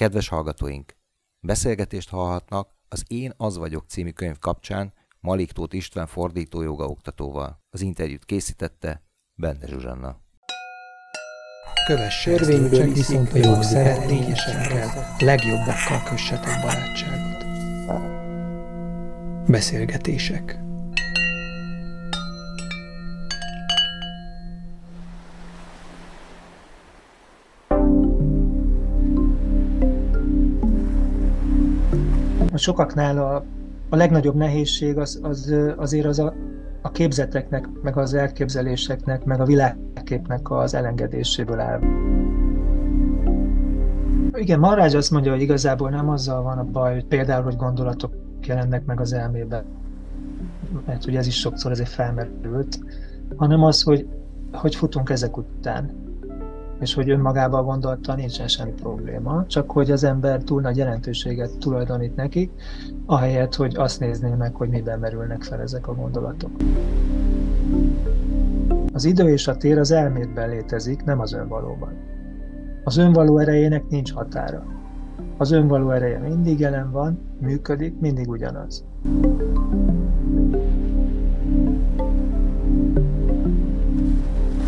Kedves hallgatóink! Beszélgetést hallhatnak az Én az vagyok című könyv kapcsán Malik Tóth István fordító oktatóval. Az interjút készítette Bende Zsuzsanna. Kövesse Törvényből viszont a jog szeretnényesekkel, legjobbakkal kössetek barátságot. Beszélgetések sokaknál a, a legnagyobb nehézség az, az azért az a, a képzeteknek, meg az elképzeléseknek, meg a világképnek az elengedéséből áll. Igen, Marrágy azt mondja, hogy igazából nem azzal van a baj, hogy például, hogy gondolatok jelennek meg az elmében, mert ugye ez is sokszor ezért felmerült, hanem az, hogy, hogy futunk ezek után és hogy önmagában gondolta nincsen semmi probléma, csak hogy az ember túl nagy jelentőséget tulajdonít nekik, ahelyett, hogy azt nézné meg, hogy miben merülnek fel ezek a gondolatok. Az idő és a tér az elmétben létezik, nem az önvalóban. Az önvaló erejének nincs határa. Az önvaló ereje mindig jelen van, működik, mindig ugyanaz.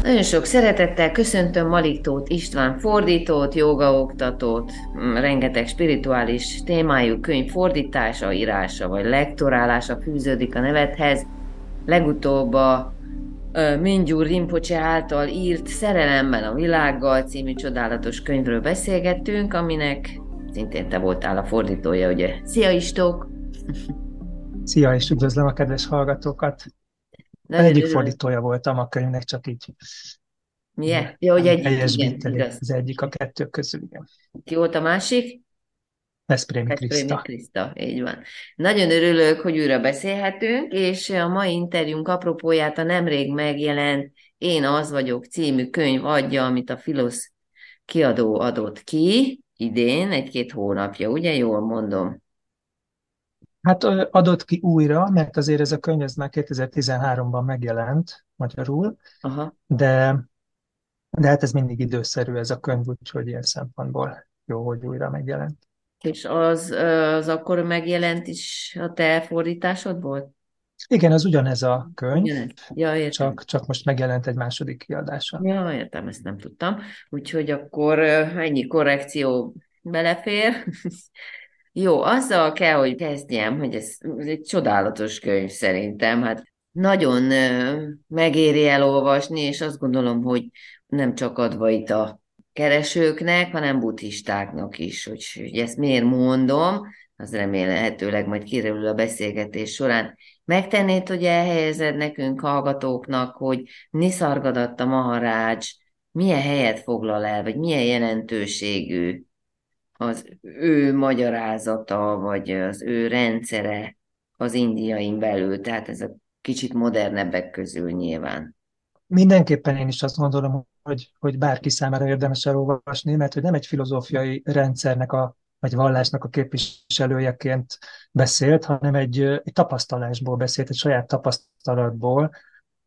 Nagyon sok szeretettel köszöntöm Maliktót István fordítót, jogaoktatót, mm, rengeteg spirituális témájú könyv fordítása, írása vagy lektorálása fűződik a nevethez. Legutóbb a Mingyur Rinpoche által írt Szerelemben a világgal című csodálatos könyvről beszélgettünk, aminek szintén te voltál a fordítója, ugye? Szia Istók! Szia, és üdvözlöm a kedves hallgatókat! Nagyon egyik örülök. fordítója voltam a könyvnek, csak így. Milyen? Jó, hogy egyik, igen, igaz. Az egyik a kettő közül, igen. Ki volt a másik? Veszprémi Kriszta. Kriszta, így van. Nagyon örülök, hogy újra beszélhetünk, és a mai interjúnk apropóját a nemrég megjelent Én az vagyok című könyv adja, amit a Filosz kiadó adott ki idén, egy-két hónapja, ugye jól mondom? Hát adott ki újra, mert azért ez a könyv ez már 2013-ban megjelent magyarul, Aha. de de hát ez mindig időszerű ez a könyv, úgyhogy ilyen szempontból jó, hogy újra megjelent. És az, az akkor megjelent is a te fordításod volt? Igen, az ugyanez a könyv, Ja, értem. csak, csak most megjelent egy második kiadása. Ja, értem, ezt nem tudtam. Úgyhogy akkor ennyi korrekció belefér. Jó, azzal kell, hogy kezdjem, hogy ez, ez egy csodálatos könyv szerintem. Hát nagyon megéri elolvasni, és azt gondolom, hogy nem csak adva itt a keresőknek, hanem buddhistáknak is. Hogy, hogy ezt miért mondom, az remélhetőleg majd kiderül a beszélgetés során. Megtennéd, hogy elhelyezed nekünk hallgatóknak, hogy Niszargadatta Maharács milyen helyet foglal el, vagy milyen jelentőségű az ő magyarázata, vagy az ő rendszere az indiain belül, tehát ez a kicsit modernebbek közül nyilván. Mindenképpen én is azt gondolom, hogy, hogy bárki számára érdemes elolvasni, mert hogy nem egy filozófiai rendszernek a, vagy vallásnak a képviselőjeként beszélt, hanem egy, egy tapasztalásból beszélt, egy saját tapasztalatból,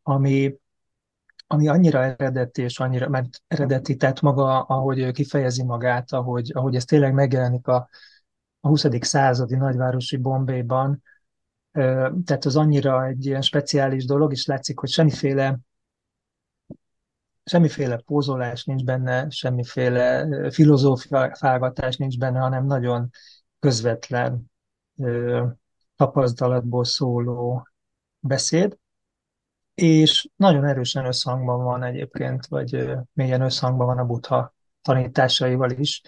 ami, ami annyira eredeti, és annyira, mert eredeti, tehát maga, ahogy ő kifejezi magát, ahogy, ahogy ez tényleg megjelenik a, a 20. századi nagyvárosi Bombayban, tehát az annyira egy ilyen speciális dolog, és látszik, hogy semmiféle semmiféle pózolás nincs benne, semmiféle filozófiálgatás nincs benne, hanem nagyon közvetlen tapasztalatból szóló beszéd, és nagyon erősen összhangban van egyébként, vagy mélyen összhangban van a buddha tanításaival is.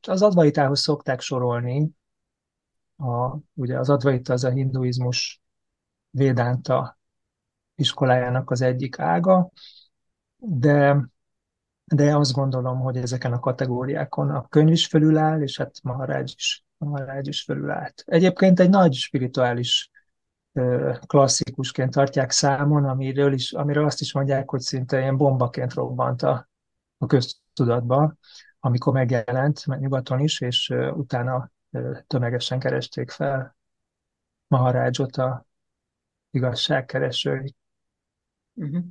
Az advaitához szokták sorolni, a, ugye az advaita az a hinduizmus védánta iskolájának az egyik ága, de, de azt gondolom, hogy ezeken a kategóriákon a könyv is fölüláll, és hát Maharaj is, Maharaj is fölülállt. Egyébként egy nagy spirituális klasszikusként tartják számon, amiről, is, amiről azt is mondják, hogy szinte ilyen bombaként robbant a, a köztudatba, amikor megjelent nyugaton is, és utána tömegesen keresték fel Maharádzsot a igazságkeresői. Uh-huh.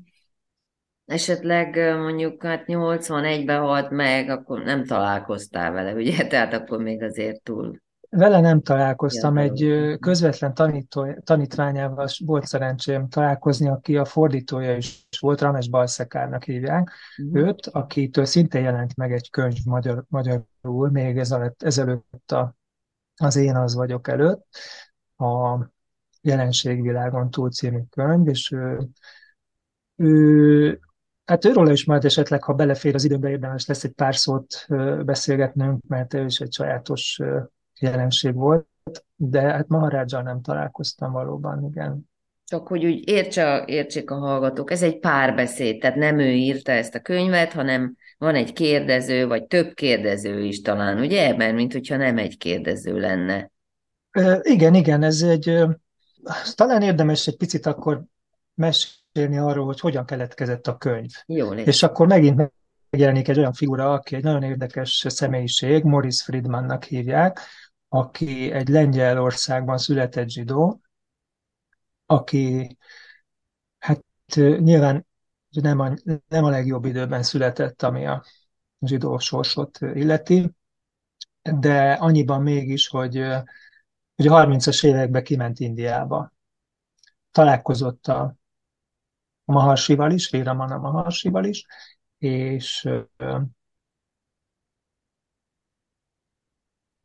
esetleg mondjuk hát 81-ben halt meg, akkor nem találkoztál vele, ugye? Tehát akkor még azért túl vele nem találkoztam, egy közvetlen tanító, tanítványával volt szerencsém találkozni, aki a fordítója is volt, Rames Balszekárnak hívják. Uh-huh. őt, akitől szintén jelent meg egy könyv magyar, magyarul, még ezelőtt, ezelőtt a, az Én az vagyok előtt, a Jelenségvilágon túl című könyv, és ő, ő Hát őről is majd esetleg, ha belefér az időbe, érdemes lesz egy pár szót beszélgetnünk, mert ő is egy sajátos jelenség volt, de hát Maharádzsal nem találkoztam valóban, igen. Csak hogy úgy értse, értsék a hallgatók, ez egy párbeszéd, tehát nem ő írta ezt a könyvet, hanem van egy kérdező, vagy több kérdező is talán, ugye? Mert mint hogyha nem egy kérdező lenne. Igen, igen, ez egy, talán érdemes egy picit akkor mesélni arról, hogy hogyan keletkezett a könyv. Jó, És akkor megint megjelenik egy olyan figura, aki egy nagyon érdekes személyiség, Morris Friedmannak hívják, aki egy Lengyelországban született zsidó, aki hát nyilván nem a, nem a legjobb időben született, ami a zsidó sorsot illeti, de annyiban mégis, hogy, hogy a 30-as években kiment Indiába. Találkozott a, a Maharsival is, Véramana Maharsival is, és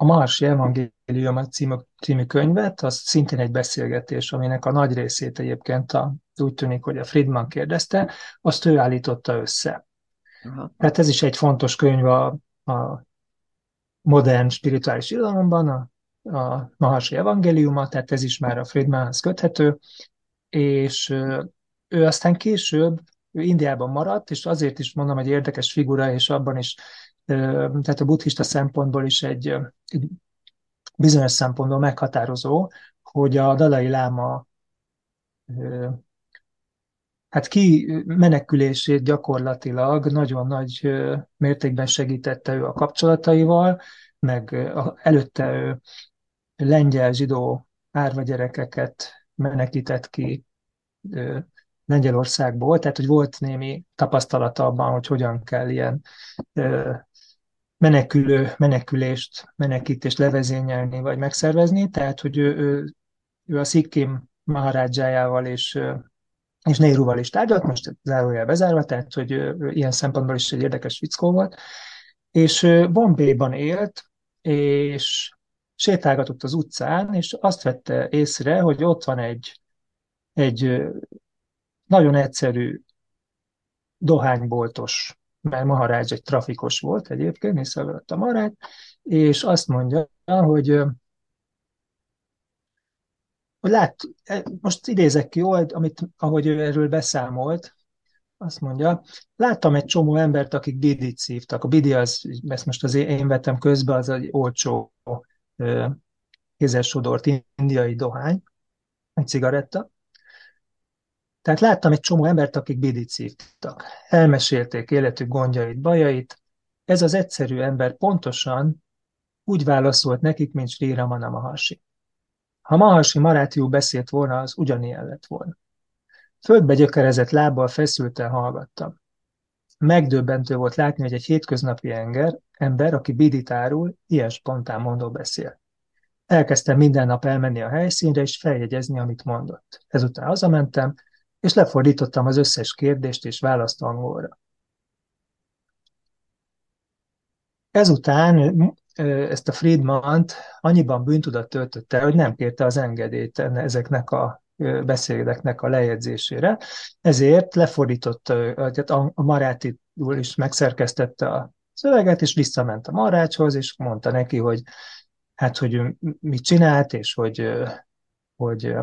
a Marsi Evangélium című, című könyvet, az szintén egy beszélgetés, aminek a nagy részét egyébként a, úgy tűnik, hogy a Friedman kérdezte, azt ő állította össze. Aha. Tehát ez is egy fontos könyv a, a modern spirituális irodalomban, a, a Maharsi Evangéliuma, tehát ez is már a Friedmanhoz köthető, és ő aztán később ő Indiában maradt, és azért is mondom, hogy érdekes figura, és abban is tehát a buddhista szempontból is egy, egy bizonyos szempontból meghatározó, hogy a Dalai Láma hát ki menekülését gyakorlatilag nagyon nagy mértékben segítette ő a kapcsolataival, meg előtte ő lengyel zsidó árva gyerekeket menekített ki Lengyelországból, tehát hogy volt némi tapasztalata abban, hogy hogyan kell ilyen menekülő, menekülést, menekítést levezényelni vagy megszervezni, tehát hogy ő, ő, ő a Szikkim Maharádzsájával és, és Néruval is tárgyalt, most zárójel bezárva, tehát hogy ő, ilyen szempontból is egy érdekes fickó volt, és Bombayban élt, és sétálgatott az utcán, és azt vette észre, hogy ott van egy, egy nagyon egyszerű dohányboltos mert Maharács egy trafikos volt egyébként, észrevett a Maharács, és azt mondja, hogy hogy lát, e, most idézek ki jól, amit, ahogy ő erről beszámolt, azt mondja, láttam egy csomó embert, akik bidit szívtak. A bidi az, ezt most az én vettem közbe, az egy olcsó kézelsodort indiai dohány, egy cigaretta, tehát láttam egy csomó embert, akik bidit szívtak. Elmesélték életük gondjait, bajait. Ez az egyszerű ember pontosan úgy válaszolt nekik, mint Sri Ramana Maharshi. Ha Maharshi Marátiú beszélt volna, az ugyanilyen lett volna. Földbe gyökerezett lábbal feszülten hallgattam. Megdöbbentő volt látni, hogy egy hétköznapi enger, ember, aki bidit árul, ilyen spontán mondó beszél. Elkezdtem minden nap elmenni a helyszínre és feljegyezni, amit mondott. Ezután hazamentem, és lefordítottam az összes kérdést és választ angolra. Ezután ezt a Friedman-t annyiban bűntudat töltötte, hogy nem kérte az engedélyt ezeknek a beszédeknek a lejegyzésére, ezért lefordította, tehát a Marátiul is megszerkesztette a szöveget, és visszament a Marácshoz, és mondta neki, hogy hát, hogy mit csinált, és hogy, hogy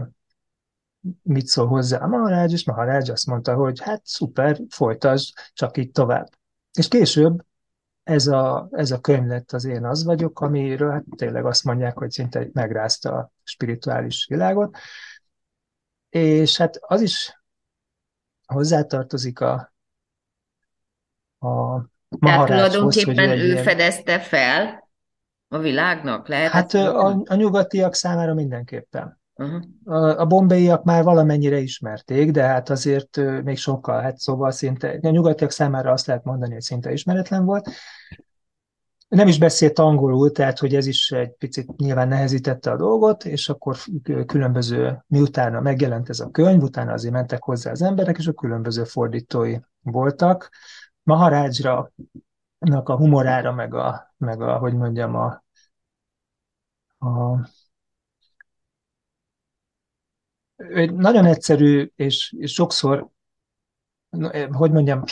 mit szól hozzá a Maharágy, és Maharágy azt mondta, hogy hát szuper, folytasd, csak így tovább. És később ez a, ez a könyv lett az Én az vagyok, amiről hát tényleg azt mondják, hogy szinte megrázta a spirituális világot. És hát az is hozzátartozik a, a Tehát tulajdonképpen ő ilyen... fedezte fel a világnak? Lehet hát a, a nyugatiak számára mindenképpen A, a bombéiak már valamennyire ismerték, de hát azért még sokkal, hát szóval szinte, a nyugatiak számára azt lehet mondani, hogy szinte ismeretlen volt. Nem is beszélt angolul, tehát hogy ez is egy picit nyilván nehezítette a dolgot, és akkor különböző, miutána megjelent ez a könyv, utána azért mentek hozzá az emberek, és a különböző fordítói voltak. Maharácsra, a humorára, meg a, meg a hogy mondjam, a, a egy nagyon egyszerű, és, és sokszor, hogy mondjam,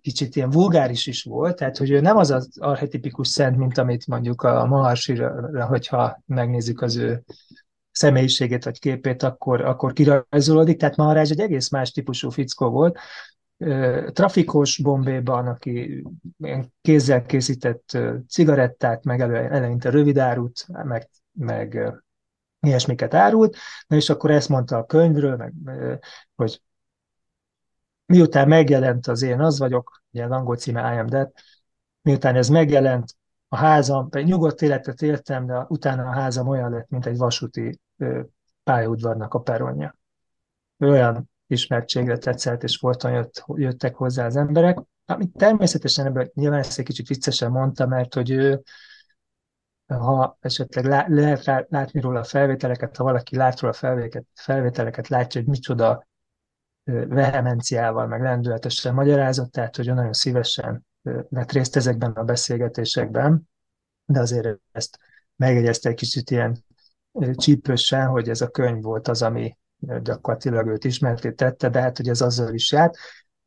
kicsit ilyen vulgáris is volt, tehát hogy ő nem az az archetipikus szent, mint amit mondjuk a Maharsira, hogyha megnézzük az ő személyiségét vagy képét, akkor, akkor kirajzolódik. Tehát Maharaj egy egész más típusú fickó volt. Trafikos Bombéban, aki kézzel készített cigarettát, meg elő, eleinte rövidárút, meg, meg ilyesmiket árult, na és akkor ezt mondta a könyvről, meg, hogy miután megjelent az én az vagyok, ugye az angol címe I am dead, miután ez megjelent, a házam, egy nyugodt életet éltem, de utána a házam olyan lett, mint egy vasúti pályaudvarnak a peronja. Olyan ismertségre tetszett, és folyton jött, jöttek hozzá az emberek. Amit természetesen ebből nyilván ezt egy kicsit viccesen mondta, mert hogy ő, ha esetleg lá, lehet rá, látni róla a felvételeket, ha valaki lát róla a felvételeket, felvételeket látja, hogy micsoda vehemenciával, meg lendületesen magyarázott, tehát hogy nagyon szívesen vett részt ezekben a beszélgetésekben, de azért ezt megjegyezte egy kicsit ilyen csípősen, hogy ez a könyv volt az, ami gyakorlatilag őt ismerté tette, de hát hogy ez azzal is járt,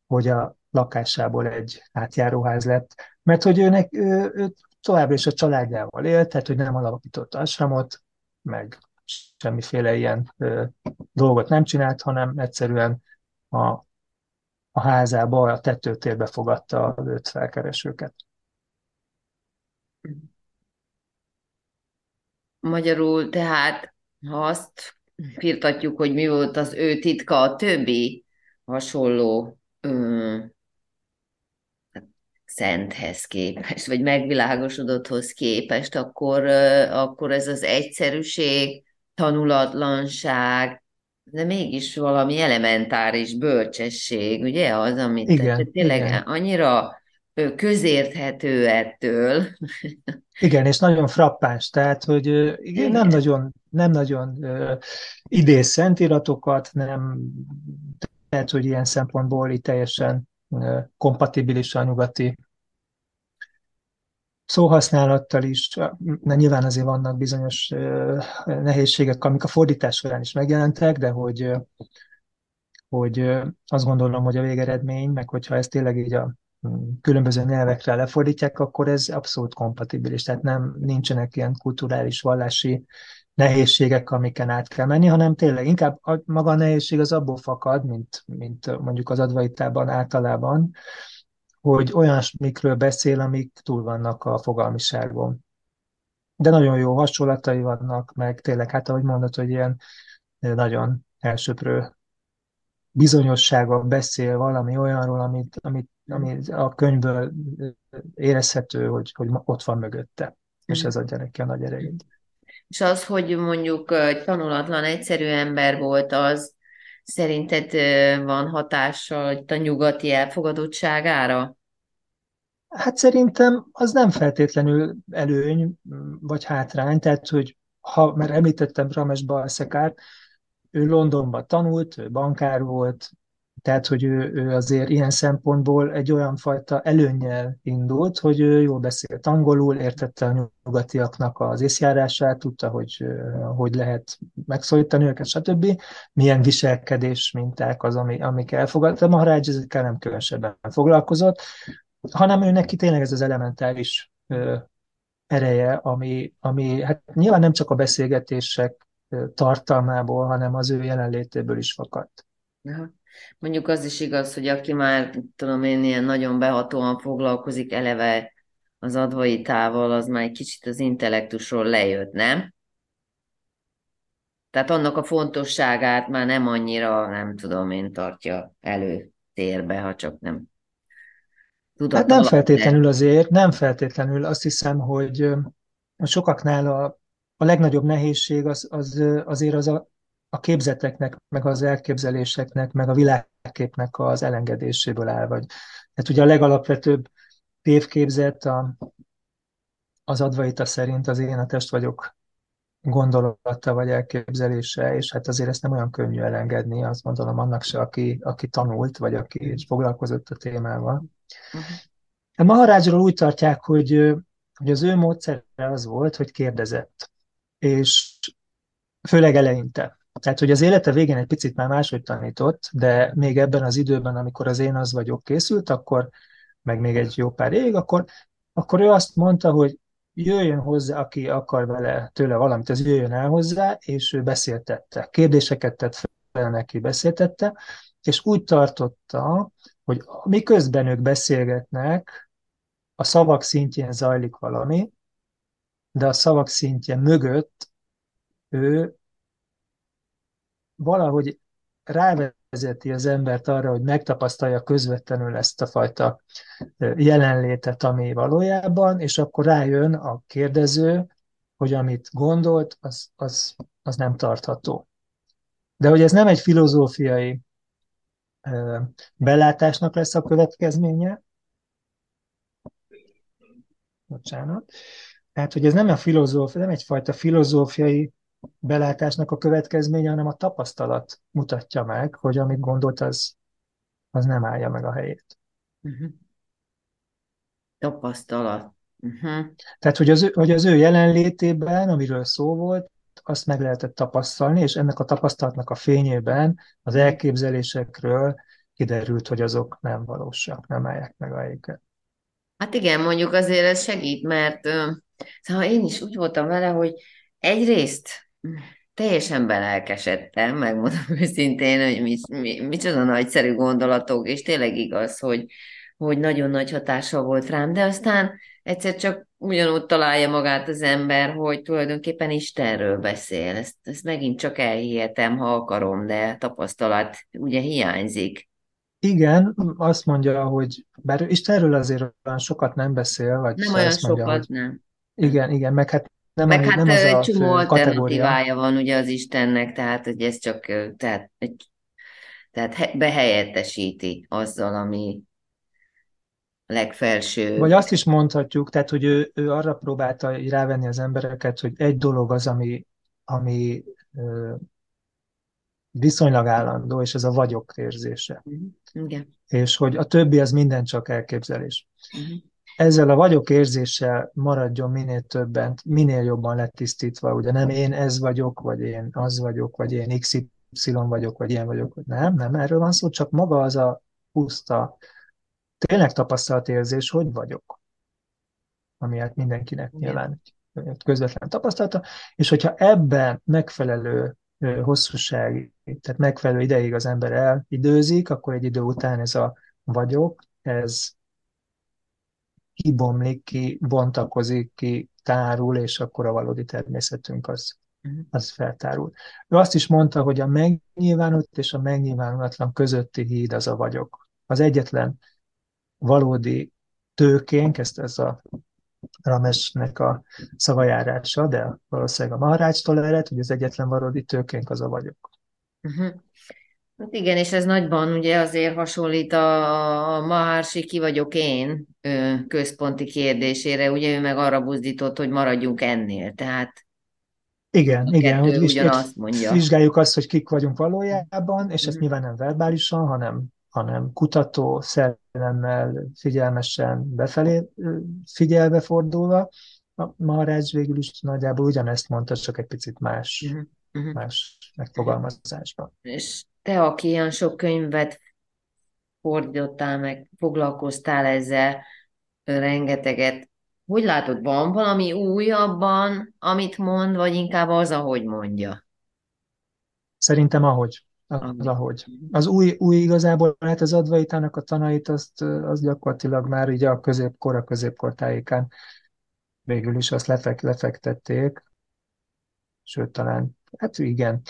hogy a lakásából egy átjáróház lett, mert hogy őnek, ő, ő továbbra is a családjával élt, tehát hogy nem alapított asramot, meg semmiféle ilyen ö, dolgot nem csinált, hanem egyszerűen a, a házába, a tetőtérbe fogadta az őt felkeresőket. Magyarul tehát, ha azt firtatjuk, hogy mi volt az ő titka a többi hasonló ö, szenthez képest, vagy megvilágosodotthoz képest, akkor, akkor ez az egyszerűség, tanulatlanság, de mégis valami elementáris bölcsesség, ugye az, amit igen, tényleg igen. annyira közérthető ettől. Igen, és nagyon frappáns, tehát, hogy igen, nem nagyon, nem nagyon idéz szentiratokat, nem, tehát, hogy ilyen szempontból itt teljesen kompatibilis a nyugati szóhasználattal is, de nyilván azért vannak bizonyos nehézségek, amik a fordítás során is megjelentek, de hogy, hogy azt gondolom, hogy a végeredmény, meg hogyha ez tényleg így a különböző nyelvekre lefordítják, akkor ez abszolút kompatibilis, tehát nem nincsenek ilyen kulturális, vallási nehézségek, amiken át kell menni, hanem tényleg inkább a, maga a nehézség az abból fakad, mint, mint mondjuk az advaitában általában, hogy olyan mikről beszél, amik túl vannak a fogalmiságon. De nagyon jó hasonlatai vannak, meg tényleg, hát ahogy mondod, hogy ilyen nagyon elsőprő bizonyossága beszél valami olyanról, amit, amit, amit a könyvből érezhető, hogy, hogy ott van mögötte, és ez adja neki a nagy erejét. És az, hogy mondjuk egy tanulatlan, egyszerű ember volt, az szerinted van hatással a nyugati elfogadottságára? Hát szerintem az nem feltétlenül előny vagy hátrány, tehát hogy ha már említettem Rames Balszekát, ő Londonban tanult, ő bankár volt, tehát, hogy ő, ő azért ilyen szempontból egy olyan fajta előnnyel indult, hogy ő jól beszélt angolul, értette a nyugatiaknak az észjárását, tudta, hogy hogy lehet megszólítani őket, stb. Milyen viselkedés minták az, ami, amik elfogadta. Maharaj ezekkel nem különösebben foglalkozott, hanem ő neki tényleg ez az elementáris ö, ereje, ami, ami hát nyilván nem csak a beszélgetések tartalmából, hanem az ő jelenlétéből is fakadt. Aha. Mondjuk az is igaz, hogy aki már, tudom én, ilyen nagyon behatóan foglalkozik eleve az advaitával, az már egy kicsit az intellektusról lejött, nem? Tehát annak a fontosságát már nem annyira, nem tudom én, tartja előtérbe, ha csak nem Hát nem feltétlenül azért, nem feltétlenül. Azt hiszem, hogy sokaknál a, a legnagyobb nehézség az, az azért az a a képzeteknek, meg az elképzeléseknek, meg a világképnek az elengedéséből áll. Vagy, hát ugye a legalapvetőbb tévképzet a, az advaita szerint az én a test vagyok gondolata vagy elképzelése, és hát azért ezt nem olyan könnyű elengedni, azt gondolom annak se, aki, aki tanult, vagy aki foglalkozott a témával. Uh-huh. A Maharajról úgy tartják, hogy, hogy az ő módszere az volt, hogy kérdezett, és főleg eleinte. Tehát, hogy az élete végén egy picit már máshogy tanított, de még ebben az időben, amikor az én az vagyok készült, akkor, meg még egy jó pár évig, akkor, akkor ő azt mondta, hogy jöjjön hozzá, aki akar vele tőle valamit, az jöjjön el hozzá, és ő beszéltette. Kérdéseket tett fel neki, beszéltette, és úgy tartotta, hogy miközben ők beszélgetnek, a szavak szintjén zajlik valami, de a szavak szintje mögött ő valahogy rávezeti az embert arra, hogy megtapasztalja közvetlenül ezt a fajta jelenlétet, ami valójában, és akkor rájön a kérdező, hogy amit gondolt, az, az, az nem tartható. De hogy ez nem egy filozófiai belátásnak lesz a következménye, bocsánat, tehát, hogy ez nem, a filozófia, nem egyfajta filozófiai belátásnak a következménye, hanem a tapasztalat mutatja meg, hogy amit gondolt, az, az nem állja meg a helyét. Uh-huh. Tapasztalat. Uh-huh. Tehát, hogy az, ő, hogy az ő jelenlétében, amiről szó volt, azt meg lehetett tapasztalni, és ennek a tapasztalatnak a fényében az elképzelésekről kiderült, hogy azok nem valósak, nem állják meg a helyüket. Hát igen, mondjuk azért ez segít, mert szóval én is úgy voltam vele, hogy egyrészt teljesen belelkesedtem, megmondom őszintén, hogy mi, mi, micsoda nagyszerű gondolatok, és tényleg igaz, hogy, hogy nagyon nagy hatása volt rám, de aztán egyszer csak ugyanúgy találja magát az ember, hogy tulajdonképpen Istenről beszél. Ezt, ezt megint csak elhihetem, ha akarom, de tapasztalat ugye hiányzik. Igen, azt mondja, hogy bár Istenről azért olyan sokat nem beszél, vagy nem olyan azt mondja, sokat, hogy nem. Igen, igen, meg hát nem, Meg hát nem az a csomó alternatívája van ugye az Istennek, tehát hogy ez csak tehát, tehát behelyettesíti azzal, ami legfelső. Vagy azt is mondhatjuk, tehát, hogy ő, ő arra próbálta rávenni az embereket, hogy egy dolog az, ami, ami ö, viszonylag állandó, és ez a vagyok érzése. Uh-huh. Igen. És hogy a többi az minden csak elképzelés. Uh-huh ezzel a vagyok érzéssel maradjon minél többen, minél jobban letisztítva, ugye nem én ez vagyok, vagy én az vagyok, vagy én XY vagyok, vagy ilyen vagyok, vagy nem, nem erről van szó, csak maga az a puszta, tényleg tapasztalt érzés, hogy vagyok, ami hát mindenkinek nyilván közvetlen tapasztalata, és hogyha ebben megfelelő hosszúság, tehát megfelelő ideig az ember elidőzik, akkor egy idő után ez a vagyok, ez kibomlik, ki bontakozik, ki tárul, és akkor a valódi természetünk az, mhm. az feltárul. Ő azt is mondta, hogy a megnyilvánult és a megnyilvánulatlan közötti híd az a vagyok. Az egyetlen valódi tőkénk, ezt ez a Ramesnek a szavajárása, de valószínűleg a Maharácstól ered, hogy az egyetlen valódi tőkénk az a vagyok. Uh-huh. Hát igen, és ez nagyban ugye azért hasonlít a, a Mahársi ki vagyok én központi kérdésére, ugye ő meg arra buzdított, hogy maradjunk ennél, tehát igen, igen, hogy ugyanazt mondja. vizsgáljuk azt, hogy kik vagyunk valójában, és ezt mhm. nyilván nem verbálisan, hanem, hanem kutató, szellemmel, figyelmesen befelé figyelve fordulva. A Maharaj végül is nagyjából ugyanezt mondta, csak egy picit más. Uh-huh. más megfogalmazásban. És te, aki ilyen sok könyvet fordítottál, meg foglalkoztál ezzel rengeteget, hogy látod, van valami újabban, amit mond, vagy inkább az, ahogy mondja? Szerintem ahogy. Az, ahogy. Az új, új igazából, hát az advaitának a tanait, azt, az gyakorlatilag már így a középkor, a középkor tájékán végül is azt lefek, lefektették, sőt talán, hát igen,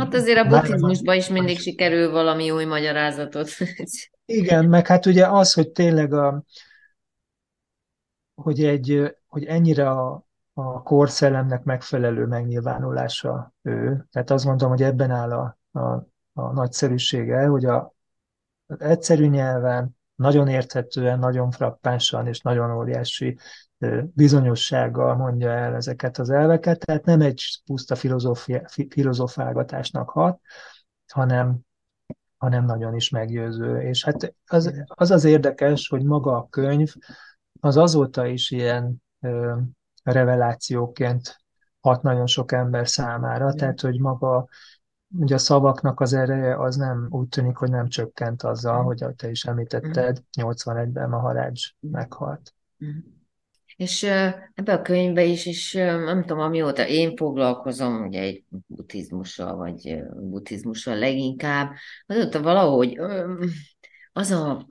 Hát azért a buddhizmusban is mindig sikerül valami új magyarázatot. Igen, meg hát ugye az, hogy tényleg a, hogy, egy, hogy ennyire a, a korszellemnek megfelelő megnyilvánulása ő. Tehát azt mondom, hogy ebben áll a, a, a nagyszerűsége, hogy a, az egyszerű nyelven, nagyon érthetően, nagyon frappánsan és nagyon óriási bizonyossággal mondja el ezeket az elveket, tehát nem egy puszta filozofálgatásnak hat, hanem, hanem nagyon is meggyőző. És hát az, az az érdekes, hogy maga a könyv az azóta is ilyen ö, revelációként hat nagyon sok ember számára, tehát hogy maga ugye a szavaknak az ereje az nem úgy tűnik, hogy nem csökkent azzal, hogy te is említetted, 81-ben a harács meghalt. És ebbe a könyvbe is, és nem tudom, amióta én foglalkozom, ugye egy buddhizmussal, vagy buddhizmussal leginkább, azóta valahogy az a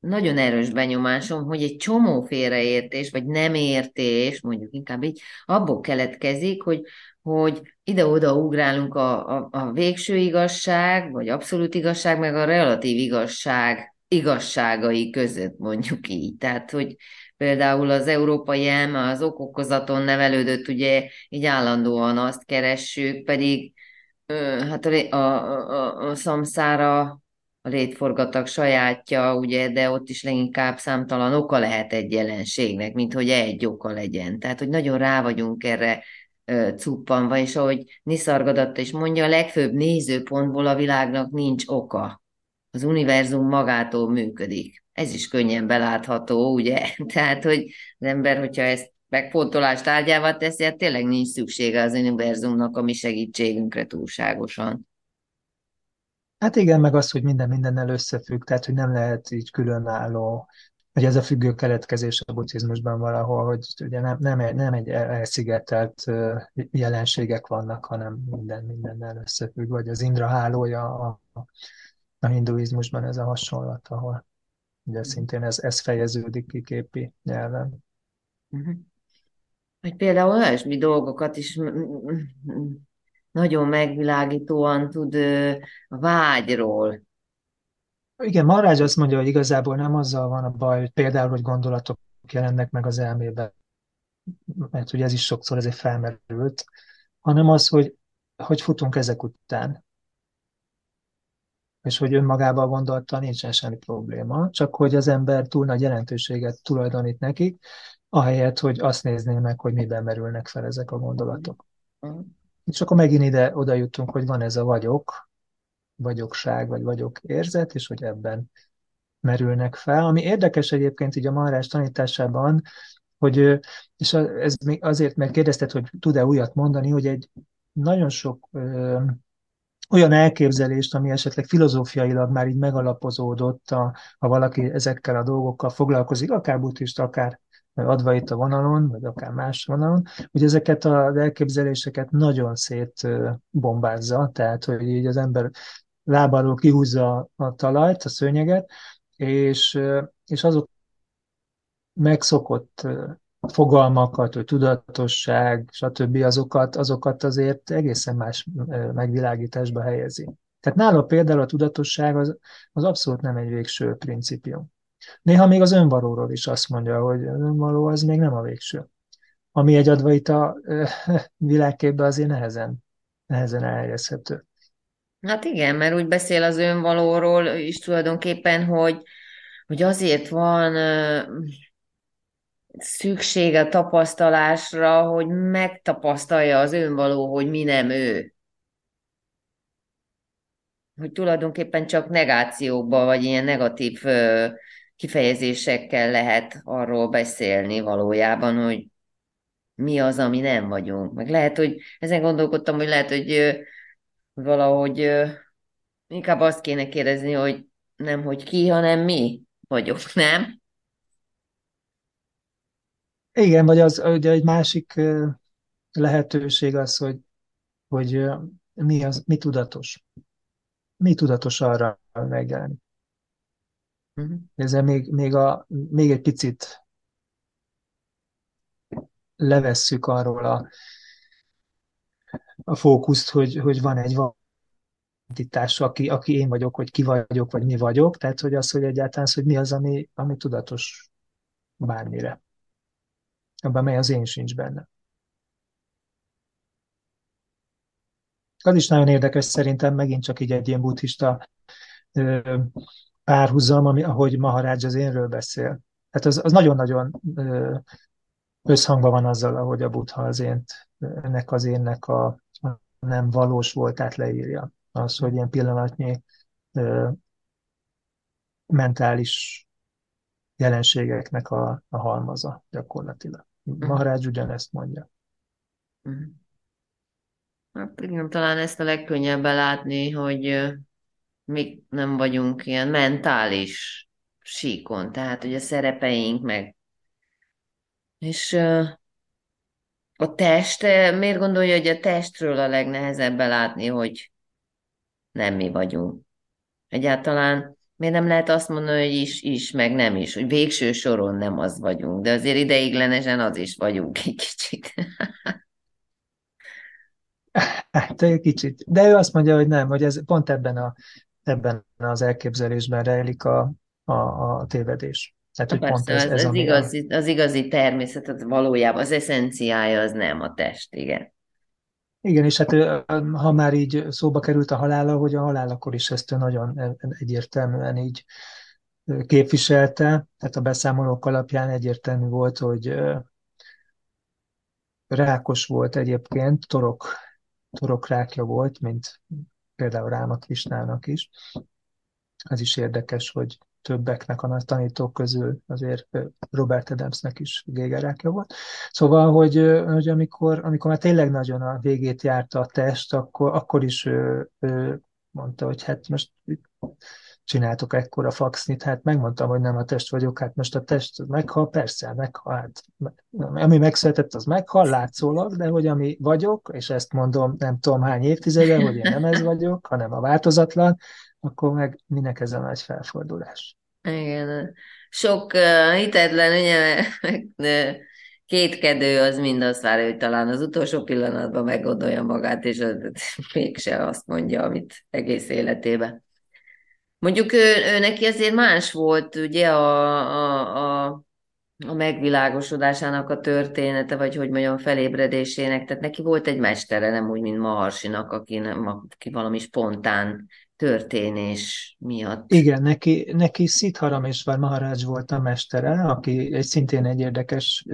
nagyon erős benyomásom, hogy egy csomó félreértés, vagy nem értés, mondjuk inkább így, abból keletkezik, hogy, hogy ide-oda ugrálunk a, a, a végső igazság, vagy abszolút igazság, meg a relatív igazság igazságai között, mondjuk így. Tehát, hogy például az európai elme az okokozaton nevelődött, ugye így állandóan azt keressük, pedig hát a, a, a, szamszára a létforgatag sajátja, ugye, de ott is leginkább számtalan oka lehet egy jelenségnek, mint hogy egy oka legyen. Tehát, hogy nagyon rá vagyunk erre cuppanva, és ahogy Niszargadat is mondja, a legfőbb nézőpontból a világnak nincs oka. Az univerzum magától működik ez is könnyen belátható, ugye? Tehát, hogy az ember, hogyha ezt megfontolást tárgyává teszi, hát tényleg nincs szüksége az univerzumnak a mi segítségünkre túlságosan. Hát igen, meg az, hogy minden mindennel összefügg, tehát hogy nem lehet így különálló, hogy ez a függő keletkezés a buddhizmusban valahol, hogy ugye nem, nem, nem egy elszigetelt jelenségek vannak, hanem minden mindennel összefügg, vagy az Indra hálója a, a hinduizmusban ez a hasonlat, ahol Ugye szintén ez, ez fejeződik ki képi nyelven. Uh-huh. Hogy például olyasmi dolgokat is nagyon megvilágítóan tud a vágyról. Igen, Marrágy azt mondja, hogy igazából nem azzal van a baj, hogy például, hogy gondolatok jelennek meg az elmébe, mert ugye ez is sokszor ezért felmerült, hanem az, hogy, hogy futunk ezek után és hogy önmagában gondolta nincsen semmi probléma, csak hogy az ember túl nagy jelentőséget tulajdonít nekik, ahelyett, hogy azt nézné meg, hogy miben merülnek fel ezek a gondolatok. És akkor megint ide oda jutunk, hogy van ez a vagyok, vagyokság, vagy vagyok érzet, és hogy ebben merülnek fel. Ami érdekes egyébként így a marrás tanításában, hogy, és ez még azért, mert kérdezted, hogy tud-e újat mondani, hogy egy nagyon sok olyan elképzelést, ami esetleg filozófiailag már így megalapozódott, a, ha valaki ezekkel a dolgokkal foglalkozik, akár buddhista, akár adva itt a vonalon, vagy akár más vonalon, hogy ezeket az elképzeléseket nagyon szét bombázza, tehát hogy így az ember lábáról kihúzza a talajt, a szőnyeget, és, és azok megszokott fogalmakat, hogy tudatosság, stb. azokat, azokat azért egészen más megvilágításba helyezi. Tehát nála például a tudatosság az, az abszolút nem egy végső principium. Néha még az önvalóról is azt mondja, hogy az önvaló az még nem a végső. Ami egy advaita világképben azért nehezen, nehezen elhelyezhető. Hát igen, mert úgy beszél az önvalóról is tulajdonképpen, hogy, hogy azért van szükség a tapasztalásra, hogy megtapasztalja az önvaló, hogy mi nem ő. Hogy tulajdonképpen csak negációkba, vagy ilyen negatív kifejezésekkel lehet arról beszélni valójában, hogy mi az, ami nem vagyunk. Meg lehet, hogy ezen gondolkodtam, hogy lehet, hogy valahogy inkább azt kéne kérdezni, hogy nem, hogy ki, hanem mi vagyok, nem? Igen, vagy az ugye egy másik lehetőség az, hogy, hogy mi, az, mi tudatos. Mi tudatos arra megjelenni. Uh-huh. Ezzel még, még, a, még egy picit levesszük arról a, a fókuszt, hogy, hogy van egy entitás, aki, aki én vagyok, hogy ki vagyok, vagy mi vagyok, tehát hogy az, hogy egyáltalán az, hogy mi az, ami, ami tudatos bármire abban mely az én sincs benne. Az is nagyon érdekes szerintem, megint csak így egy ilyen buddhista párhuzam, ami, ahogy Maharács az énről beszél. Tehát az, az nagyon-nagyon összhangban van azzal, ahogy a buddha az ént, ennek az énnek a nem valós voltát leírja. Az, hogy ilyen pillanatnyi ö, mentális jelenségeknek a, a halmaza gyakorlatilag. Mhm. Maharaj ugyanezt mondja. Mhm. Hát igen, talán ezt a legkönnyebb látni, hogy mi nem vagyunk ilyen mentális síkon, tehát hogy a szerepeink meg. És a test, miért gondolja, hogy a testről a legnehezebb látni, hogy nem mi vagyunk? Egyáltalán miért nem lehet azt mondani, hogy is, is, meg nem is, hogy végső soron nem az vagyunk, de azért ideiglenesen az is vagyunk egy kicsit. Hát egy kicsit. De ő azt mondja, hogy nem, hogy ez pont ebben, a, ebben az elképzelésben rejlik a, a, a tévedés. Tehát, hogy Persze, pont ez, ez az, igazi, a... az igazi természet, az valójában az eszenciája az nem a test, igen. Igen, és hát ha már így szóba került a halála, hogy a halál akkor is ezt nagyon egyértelműen így képviselte, tehát a beszámolók alapján egyértelmű volt, hogy rákos volt egyébként, torok, torokrákja volt, mint például Ráma Krisnának is. Az is érdekes, hogy többeknek a nagy tanítók közül azért Robert Adamsnek is gégerákja volt. Szóval, hogy, hogy amikor, amikor már tényleg nagyon a végét járta a test, akkor, akkor is ő, ő mondta, hogy hát most csináltok ekkora faxnit, hát megmondtam, hogy nem a test vagyok, hát most a test meghal, persze, meghal, hát, ami megszületett, az meghal, látszólag, de hogy ami vagyok, és ezt mondom nem tudom hány évtizede, hogy én nem ez vagyok, hanem a változatlan, akkor meg minek ez a nagy felfordulás? Igen. Sok uh, hitetlen, ugye, uh, kétkedő az mind azt várja, hogy talán az utolsó pillanatban meggondolja magát, és mégse azt mondja, amit egész életében. Mondjuk ő, ő neki azért más volt, ugye, a, a, a a megvilágosodásának a története, vagy hogy mondjam, felébredésének. Tehát neki volt egy mestere, nem úgy, mint Maharsinak, aki, nem, aki valami spontán történés miatt. Igen, neki, neki Szitharam és Maharaj volt a mestere, aki egy szintén egy érdekes,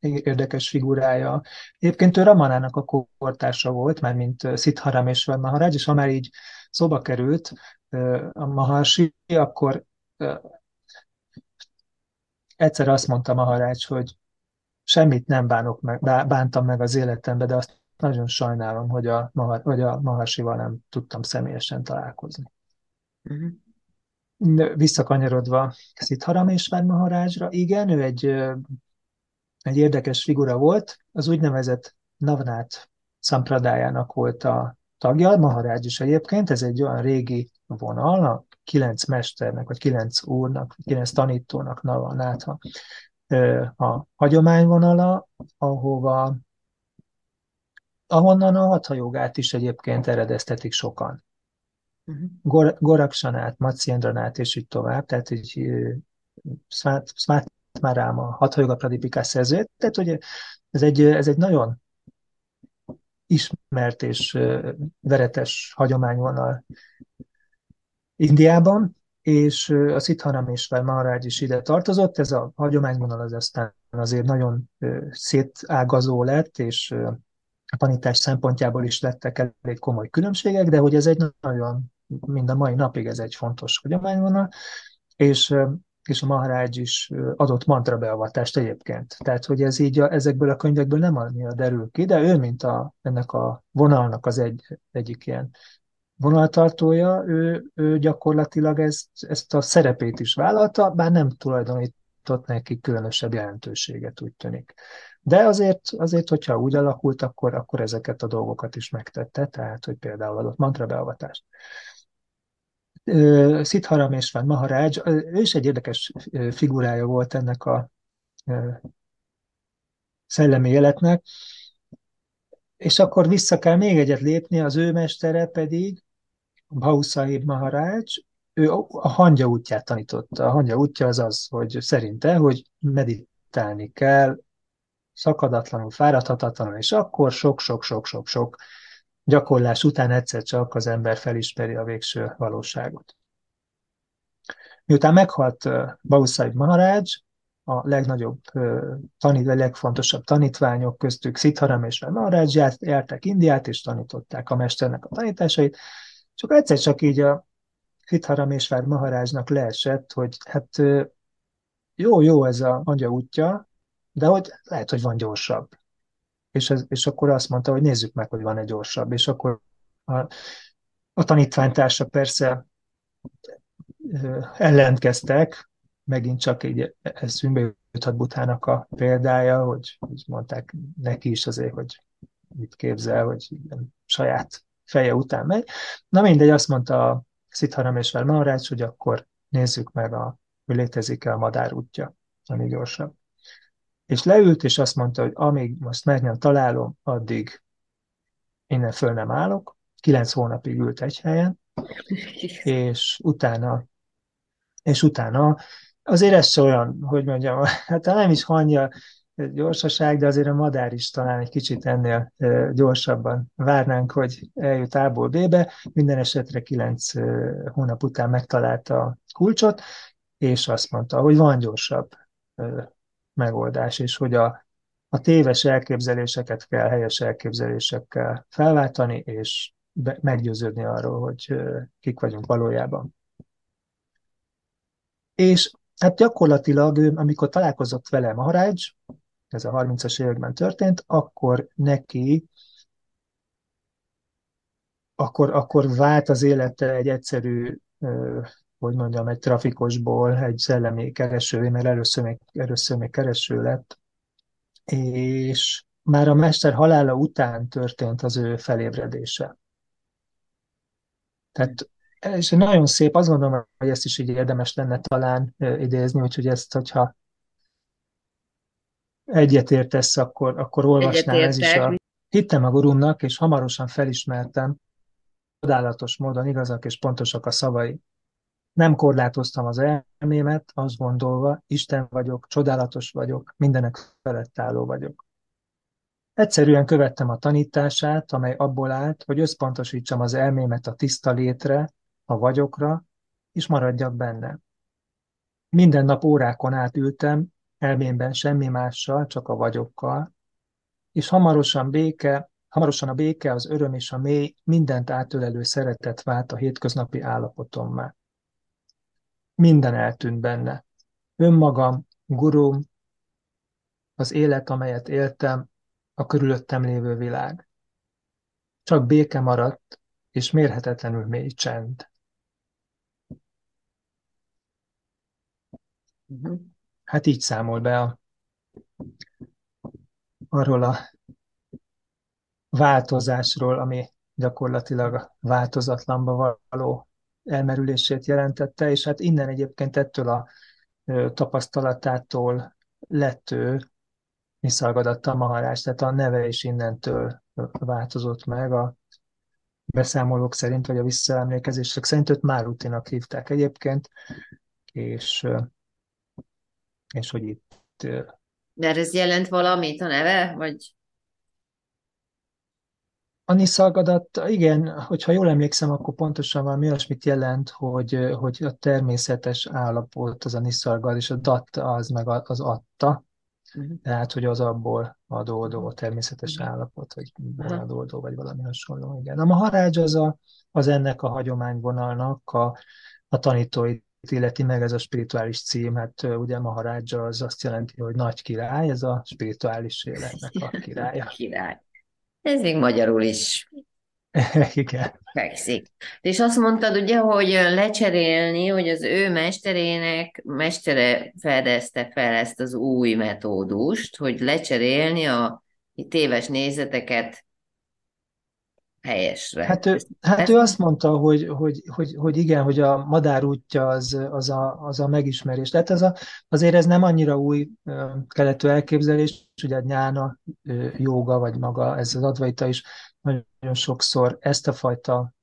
érdekes figurája. Egyébként ő Ramanának a kortársa volt, már mint Szitharam és Maharaj, és ha már így szóba került a Maharsi, akkor egyszer azt mondta Maharaj, hogy semmit nem bánok meg, bántam meg az életemben, de azt nagyon sajnálom, hogy a, hogy a Maharsival nem tudtam személyesen találkozni. Uh-huh. Visszakanyarodva Szitharamésvár Maharajra, igen, ő egy, egy érdekes figura volt, az úgynevezett Navnát szampradájának volt a tagja, Maharaj is egyébként, ez egy olyan régi vonal, a kilenc mesternek, vagy kilenc úrnak, kilenc tanítónak Navnátha a hagyományvonala, ahova ahonnan a hathajogát is egyébként eredeztetik sokan. Uh-huh. Gor- Goraksanát, Matsziendranát és így tovább, tehát így Smátmárám a hathajoga pradipikás szerzőt, tehát ugye ez egy, ez egy nagyon ismert és veretes hagyományvonal Indiában, és a Szitharamésver Maharaj is ide tartozott, ez a hagyományvonal az aztán azért nagyon szétágazó lett, és a tanítás szempontjából is lettek elég komoly különbségek, de hogy ez egy nagyon, mind a mai napig ez egy fontos hagyományvonal, és, és a Maharaj is adott mantra beavatást egyébként. Tehát, hogy ez így a, ezekből a könyvekből nem annyira derül ki, de ő, mint a, ennek a vonalnak az egy, egyik ilyen vonaltartója, ő, ő gyakorlatilag ezt, ezt a szerepét is vállalta, bár nem tulajdonított neki különösebb jelentőséget, úgy tűnik. De azért, azért, hogyha úgy alakult, akkor, akkor ezeket a dolgokat is megtette, tehát, hogy például adott mantra beavatást. Szitharam és Van Maharaj, ő is egy érdekes figurája volt ennek a szellemi életnek, és akkor vissza kell még egyet lépni, az ő mestere pedig, Bhausahib Maharaj, ő a hangya útját tanította. A hangya útja az az, hogy szerinte, hogy meditálni kell, szakadatlanul, fáradhatatlanul, és akkor sok-sok-sok-sok-sok gyakorlás után egyszer csak az ember felismeri a végső valóságot. Miután meghalt Bausaid Maharaj, a legnagyobb tanít, a legfontosabb tanítványok köztük Szitharam és Maharaj járták Indiát, és tanították a mesternek a tanításait, csak egyszer csak így a Szitharam és Maharajnak leesett, hogy hát jó, jó ez a anya útja, de hogy lehet, hogy van gyorsabb. És, ez, és akkor azt mondta, hogy nézzük meg, hogy van egy gyorsabb. És akkor a, a tanítványtársak persze ellentkeztek, megint csak így eszünkbe juthat Butának a példája, hogy, hogy mondták neki is azért, hogy mit képzel, hogy saját feje után megy. Na mindegy, azt mondta a Szitharam és Maharács, hogy akkor nézzük meg, a, hogy létezik-e a madár útja, ami gyorsabb. És leült, és azt mondta, hogy amíg most meg nem találom, addig innen föl nem állok. Kilenc hónapig ült egy helyen, és utána, és utána azért ez olyan, hogy mondjam, hát nem is hangja gyorsaság, de azért a madár is talán egy kicsit ennél gyorsabban várnánk, hogy eljut A-ból B-be. Minden esetre kilenc hónap után megtalálta a kulcsot, és azt mondta, hogy van gyorsabb megoldás, és hogy a, a téves elképzeléseket kell helyes elképzelésekkel felváltani, és be, meggyőződni arról, hogy kik vagyunk valójában. És hát gyakorlatilag, amikor találkozott vele Maharaj, ez a 30-as években történt, akkor neki akkor, akkor vált az élete egy egyszerű, hogy mondjam, egy trafikosból egy szellemi keresővé, mert először még, először még kereső lett, és már a mester halála után történt az ő felébredése. Tehát és nagyon szép, azt gondolom, hogy ezt is így érdemes lenne talán idézni, úgyhogy ezt, hogyha egyetértesz, akkor, akkor olvasnál ez is a... Hittem a gurumnak, és hamarosan felismertem, csodálatos módon igazak és pontosak a szavai. Nem korlátoztam az elmémet, azt gondolva, Isten vagyok, csodálatos vagyok, mindenek felett álló vagyok. Egyszerűen követtem a tanítását, amely abból állt, hogy összpontosítsam az elmémet a tiszta létre, a vagyokra, és maradjak benne. Minden nap órákon át ültem, elmémben semmi mással, csak a vagyokkal, és hamarosan béke, hamarosan a béke, az öröm és a mély, mindent átölelő szeretet vált a hétköznapi állapotommá. Minden eltűnt benne. Önmagam, gurum, az élet, amelyet éltem, a körülöttem lévő világ. Csak béke maradt, és mérhetetlenül mély csend. Uh-huh. Hát így számol be a, arról a változásról, ami gyakorlatilag a változatlanba való elmerülését jelentette, és hát innen egyébként ettől a tapasztalatától lett ő Niszalgadatta Maharás, tehát a neve is innentől változott meg a beszámolók szerint, vagy a visszaemlékezések szerint őt Márutinak hívták egyébként, és és hogy itt... De ez jelent valamit a neve, vagy? A Niszalgadat, igen, hogyha jól emlékszem, akkor pontosan valami olyasmit jelent, hogy, hogy a természetes állapot az a Niszalgad, és a dat az meg az adta, uh-huh. tehát, hogy az abból adódó természetes uh-huh. állapot, vagy uh-huh. adódó, vagy valami hasonló, igen. A Maharágy az, a, az ennek a hagyományvonalnak a, a tanítói illeti meg ez a spirituális cím, hát ugye Maharádzsa az azt jelenti, hogy nagy király, ez a spirituális életnek a királya. király. Ez még magyarul is Igen. fekszik. És azt mondtad ugye, hogy lecserélni, hogy az ő mesterének, mestere fedezte fel ezt az új metódust, hogy lecserélni a téves nézeteket helyesre. Hát ő, hát Ezt... ő azt mondta, hogy, hogy, hogy, hogy igen, hogy a madár útja az, az, a, az a megismerés. Tehát ez a, azért ez nem annyira új keletű elképzelés, ugye a nyána, joga, vagy maga, ez az advaita is nagyon sokszor ezt a fajta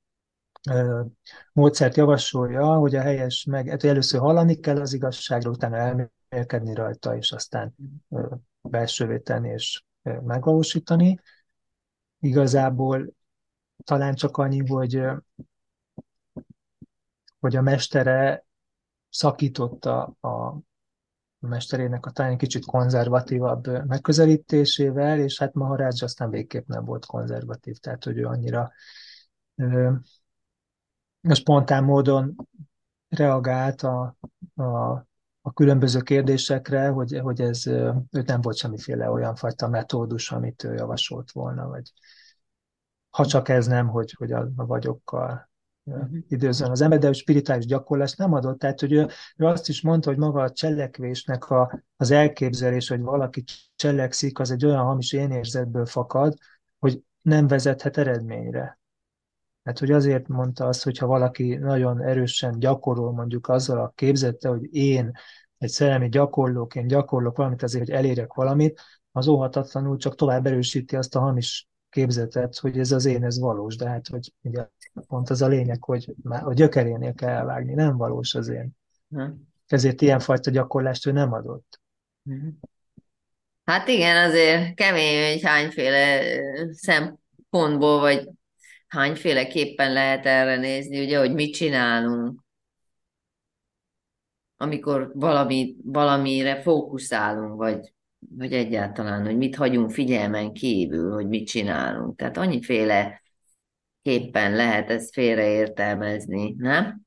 módszert javasolja, hogy a helyes meg, hát először hallani kell az igazságról, utána elmélkedni rajta, és aztán belsővé tenni és megvalósítani. Igazából talán csak annyi, hogy, hogy a mestere szakította a mesterének a talán kicsit konzervatívabb megközelítésével, és hát Maharaj aztán végképp nem volt konzervatív, tehát hogy ő annyira ö, spontán módon reagált a, a, a különböző kérdésekre, hogy, hogy ez őt nem volt semmiféle olyan fajta metódus, amit ő javasolt volna, vagy ha csak ez nem, hogy, hogy a, a vagyokkal uh-huh. időzön az ember, de a spirituális gyakorlás nem adott. Tehát, hogy ő, ő azt is mondta, hogy maga a cselekvésnek a, az elképzelés, hogy valaki cselekszik, az egy olyan hamis énérzetből fakad, hogy nem vezethet eredményre. Hát, hogy azért mondta azt, hogyha valaki nagyon erősen gyakorol mondjuk azzal a képzette, hogy én egy szellemi gyakorlók, én gyakorlok valamit azért, hogy elérek valamit, az óhatatlanul csak tovább erősíti azt a hamis képzetet, hogy ez az én, ez valós, de hát, hogy ugye pont az a lényeg, hogy a gyökerénél kell elvágni, nem valós az én. Hmm. Ezért ilyenfajta gyakorlást ő nem adott. Hmm. Hát igen, azért kemény, hogy hányféle szempontból, vagy hányféleképpen lehet erre nézni, ugye, hogy mit csinálunk, amikor valami, valamire fókuszálunk, vagy, vagy egyáltalán, hogy mit hagyunk figyelmen kívül, hogy mit csinálunk. Tehát annyiféle képpen lehet ezt félreértelmezni, nem?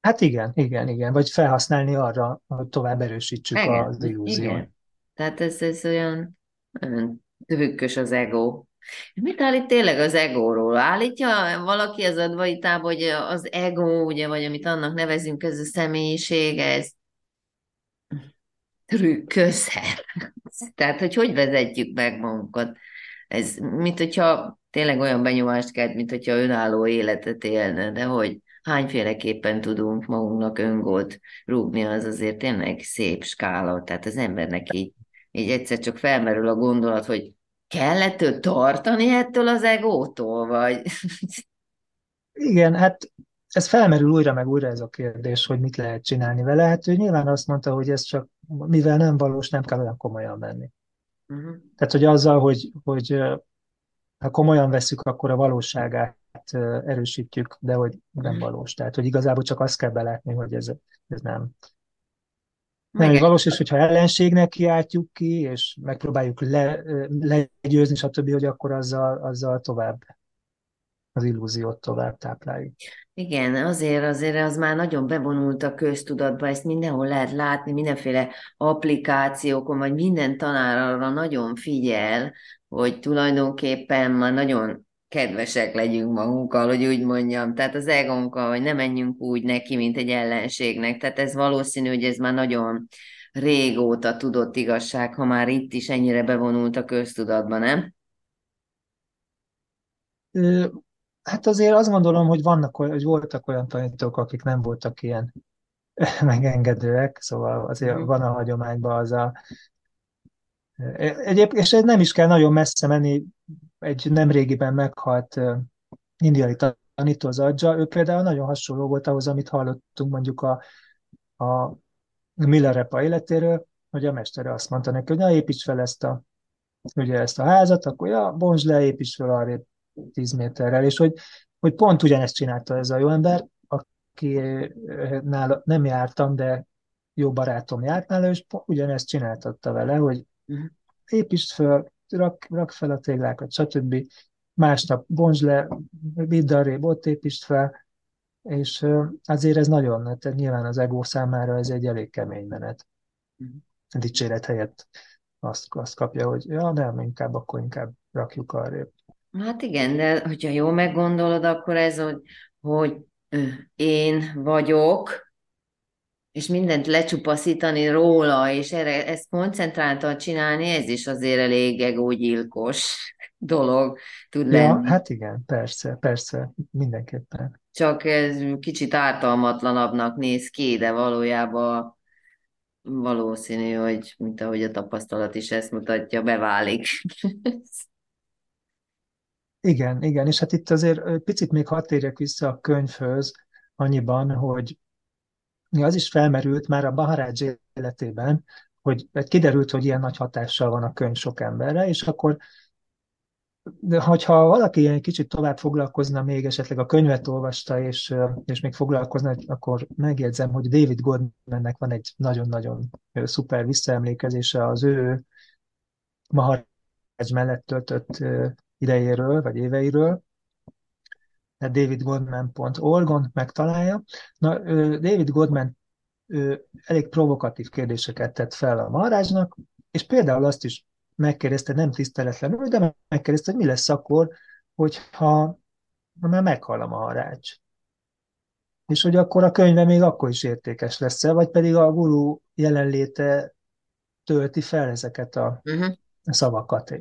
Hát igen, igen, igen. Vagy felhasználni arra, hogy tovább erősítsük igen, az illúziót. Igen. Tehát ez, ez olyan, olyan trükkös az ego. Mit állít tényleg az egóról? Állítja valaki az advaitába, hogy az ego, ugye, vagy amit annak nevezünk, ez a személyiség, ez trükköszer. Tehát, hogy hogy vezetjük meg magunkat? Ez, mint hogyha tényleg olyan benyomást kelt, mint hogyha önálló életet élne, de hogy hányféleképpen tudunk magunknak öngolt rúgni, az azért tényleg szép skála. Tehát az embernek így, így egyszer csak felmerül a gondolat, hogy kellett ő tartani ettől az egótól, vagy? Igen, hát ez felmerül újra meg újra ez a kérdés, hogy mit lehet csinálni vele. Hát ő nyilván azt mondta, hogy ez csak, mivel nem valós, nem kell olyan komolyan venni. Uh-huh. Tehát, hogy azzal, hogy, hogy ha komolyan veszük, akkor a valóságát erősítjük, de hogy nem uh-huh. valós. Tehát, hogy igazából csak azt kell belátni, hogy ez, ez nem, nem egy valós, és hogyha ellenségnek kiáltjuk ki, és megpróbáljuk le, legyőzni, stb., hogy akkor azzal, azzal tovább az illúziót tovább tápláljuk. Igen, azért, azért az már nagyon bevonult a köztudatba, ezt mindenhol lehet látni, mindenféle applikációkon, vagy minden tanár arra nagyon figyel, hogy tulajdonképpen már nagyon kedvesek legyünk magunkkal, hogy úgy mondjam. Tehát az egonkkal, hogy ne menjünk úgy neki, mint egy ellenségnek. Tehát ez valószínű, hogy ez már nagyon régóta tudott igazság, ha már itt is ennyire bevonult a köztudatba, nem? Hát azért azt gondolom, hogy vannak, hogy voltak olyan tanítók, akik nem voltak ilyen megengedőek, szóval azért mm. van a hagyományban az a Egyébként, és nem is kell nagyon messze menni, egy nemrégiben meghalt indiai tanító az Adzsa, ő például nagyon hasonló volt ahhoz, amit hallottunk mondjuk a, a Millerepa életéről, hogy a mestere azt mondta neki, hogy na építs fel ezt a, ugye ezt a házat, akkor ja, bonts le, építs fel arra 10 méterrel, és hogy, hogy pont ugyanezt csinálta ez a jó ember, aki nála nem jártam, de jó barátom járt nála, és ugyanezt csináltatta vele, hogy uh-huh. építsd föl, rak, rak fel a téglákat, stb. Másnap bontsd le, vidd arrébb, ott építsd fel, és azért ez nagyon, tehát nyilván az ego számára ez egy elég kemény menet. Uh-huh. Dicséret helyett azt, azt kapja, hogy ja, nem, inkább akkor inkább rakjuk arrébb. Hát igen, de hogyha jól meggondolod, akkor ez, hogy, hogy én vagyok, és mindent lecsupaszítani róla, és erre ezt koncentráltan csinálni, ez is azért elég egógyilkos dolog tud ja, lenni. Hát igen, persze, persze, mindenképpen. Csak ez kicsit ártalmatlanabbnak néz ki, de valójában valószínű, hogy mint ahogy a tapasztalat is ezt mutatja, beválik. Igen, igen, és hát itt azért picit még hadd térjek vissza a könyvhöz, annyiban, hogy az is felmerült már a Baharács életében, hogy kiderült, hogy ilyen nagy hatással van a könyv sok emberre, és akkor de hogyha valaki ilyen kicsit tovább foglalkozna, még esetleg a könyvet olvasta, és, és még foglalkozna, akkor megjegyzem, hogy David Goldmannek van egy nagyon-nagyon szuper visszaemlékezése az ő Maharaj mellett töltött idejéről, vagy éveiről, davidgoldman.org-on megtalálja. Na, David Goldman elég provokatív kérdéseket tett fel a Maharajnak, és például azt is megkérdezte, nem tiszteletlenül, de megkérdezte, hogy mi lesz akkor, hogyha ha már meghal a maharács. És hogy akkor a könyve még akkor is értékes lesz-e, vagy pedig a guru jelenléte tölti fel ezeket a uh-huh. Szavakat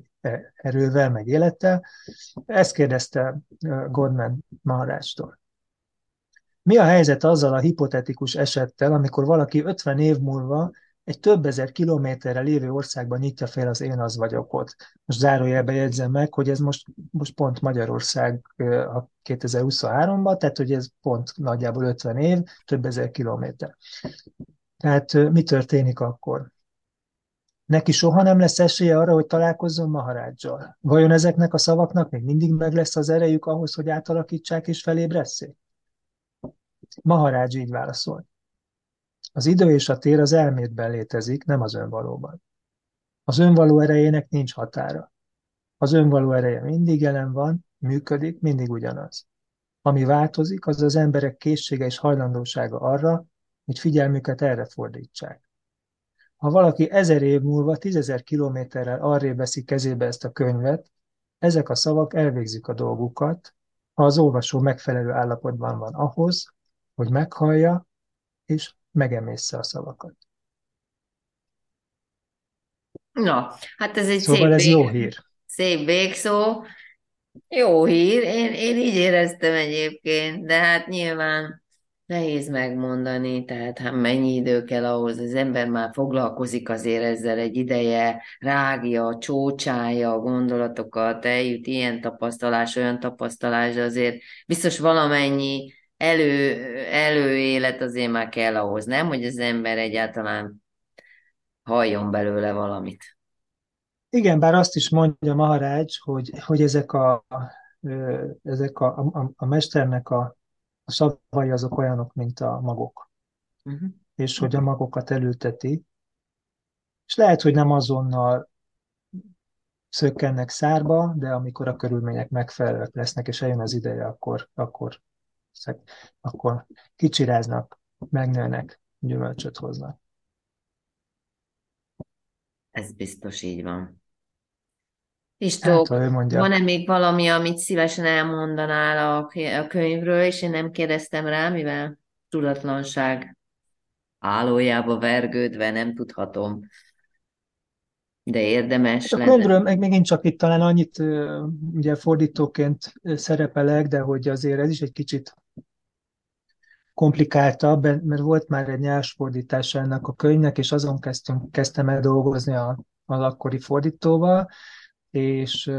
erővel, meg élettel. Ezt kérdezte Godman Maharácstól. Mi a helyzet azzal a hipotetikus esettel, amikor valaki 50 év múlva egy több ezer kilométerre lévő országban nyitja fel az én az vagyokot. Most zárójelbe jegyzem meg, hogy ez most, most pont Magyarország a 2023-ban, tehát hogy ez pont nagyjából 50 év, több ezer kilométer. Tehát mi történik akkor? Neki soha nem lesz esélye arra, hogy találkozzon Maharádzsal. Vajon ezeknek a szavaknak még mindig meg lesz az erejük ahhoz, hogy átalakítsák és felébresszék? Maharádzs így válaszolt. Az idő és a tér az elmétben létezik, nem az önvalóban. Az önvaló erejének nincs határa. Az önvaló ereje mindig jelen van, működik, mindig ugyanaz. Ami változik, az az emberek készsége és hajlandósága arra, hogy figyelmüket erre fordítsák. Ha valaki ezer év múlva tízezer kilométerrel arrébb veszi kezébe ezt a könyvet, ezek a szavak elvégzik a dolgukat, ha az olvasó megfelelő állapotban van ahhoz, hogy meghallja és megemészze a szavakat. Na, hát ez egy szóval szép ez vég, jó hír. Szép végszó. Jó hír, én, én így éreztem egyébként, de hát nyilván nehéz megmondani, tehát hát mennyi idő kell ahhoz, az ember már foglalkozik azért ezzel egy ideje, rágja, csócsája a gondolatokat, eljut ilyen tapasztalás, olyan tapasztalás, de azért biztos valamennyi elő, előélet azért már kell ahhoz, nem? Hogy az ember egyáltalán halljon belőle valamit. Igen, bár azt is mondja Maharács, hogy, hogy ezek a, ezek a, a, a mesternek a, a szavai azok olyanok, mint a magok. Uh-huh. És hogy a magokat elülteti. És lehet, hogy nem azonnal szökkennek szárba, de amikor a körülmények megfelelőek lesznek, és eljön az ideje, akkor, akkor akkor kicsiráznak, megnőnek, gyümölcsöt hoznak. Ez biztos így van. Istók, hát, van-e még valami, amit szívesen elmondanál a, a könyvről, és én nem kérdeztem rá, mivel tudatlanság állójába vergődve, nem tudhatom. De érdemes hát a könyvről meg megint csak itt talán annyit ugye fordítóként szerepelek, de hogy azért ez is egy kicsit komplikáltabb, mert volt már egy nyelvsfordítása ennek a könyvnek, és azon kezdtünk, kezdtem el dolgozni a, az akkori fordítóval, és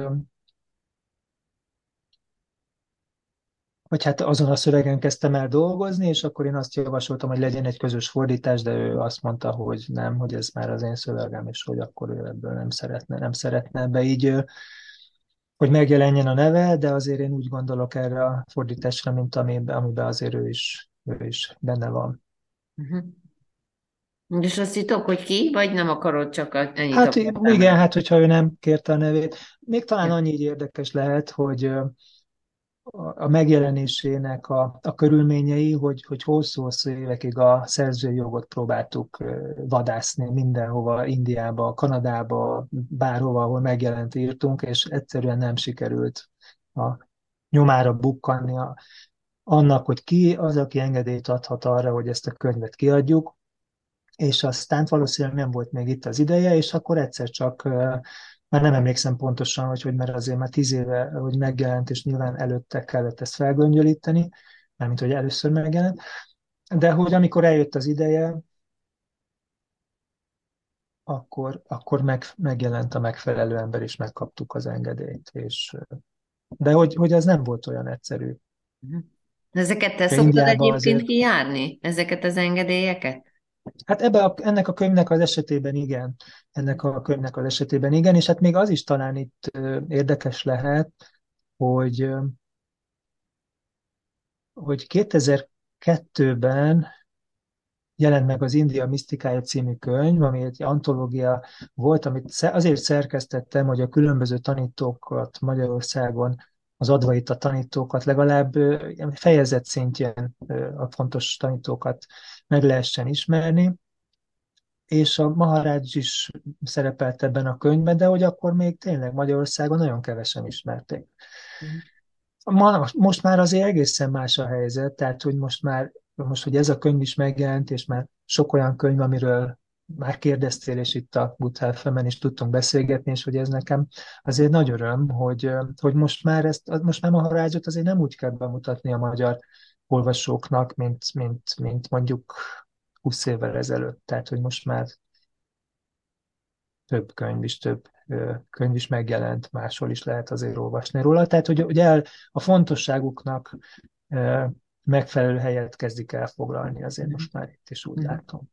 vagy hát azon a szövegen kezdtem el dolgozni, és akkor én azt javasoltam, hogy legyen egy közös fordítás, de ő azt mondta, hogy nem, hogy ez már az én szövegem, és hogy akkor ő ebből nem szeretne, nem szeretne be így, hogy megjelenjen a neve, de azért én úgy gondolok erre a fordításra, mint amiben, amiben azért ő is, ő is benne van. Uh-huh. És azt hitok, hogy ki, vagy nem akarod csak ennyit Hát igen, hát hogyha ő nem kérte a nevét. Még talán annyi érdekes lehet, hogy a megjelenésének a, a körülményei, hogy, hogy hosszú-hosszú évekig a szerzői jogot próbáltuk vadászni mindenhova, Indiába, Kanadába, bárhova, ahol megjelent írtunk, és egyszerűen nem sikerült a nyomára bukkanni a, annak, hogy ki az, aki engedélyt adhat arra, hogy ezt a könyvet kiadjuk, és aztán valószínűleg nem volt még itt az ideje, és akkor egyszer csak már nem emlékszem pontosan, hogy, hogy mert azért már tíz éve, hogy megjelent, és nyilván előtte kellett ezt felgöngyölíteni, mármint hogy először megjelent, de hogy amikor eljött az ideje, akkor, akkor meg, megjelent a megfelelő ember, és megkaptuk az engedélyt. És, de hogy, hogy ez nem volt olyan egyszerű. Mhm. Ezeket te szoktad egyébként azért... kijárni? Ezeket az engedélyeket? Hát ebbe a, ennek a könyvnek az esetében igen, ennek a könyvnek az esetében igen, és hát még az is talán itt érdekes lehet, hogy, hogy 2002-ben jelent meg az India Misztikája című könyv, ami egy antológia volt, amit azért szerkesztettem, hogy a különböző tanítókat Magyarországon, az advait a tanítókat legalább fejezet szintjén a fontos tanítókat meg lehessen ismerni, és a Maharaj is szerepelt ebben a könyvben, de hogy akkor még tényleg Magyarországon nagyon kevesen ismerték. Mm. Ma, most már azért egészen más a helyzet, tehát hogy most már, most, hogy ez a könyv is megjelent, és már sok olyan könyv, amiről már kérdeztél, és itt a Butál Femen is tudtunk beszélgetni, és hogy ez nekem azért nagy öröm, hogy, hogy most már ezt, most már Maharágyot azért nem úgy kell bemutatni a magyar olvasóknak, mint, mint, mint mondjuk 20 évvel ezelőtt. Tehát, hogy most már több könyv is, több könyv is megjelent, máshol is lehet azért olvasni róla. Tehát, hogy ugye a fontosságuknak megfelelő helyet kezdik el foglalni, azért most már itt is úgy mhm. látom.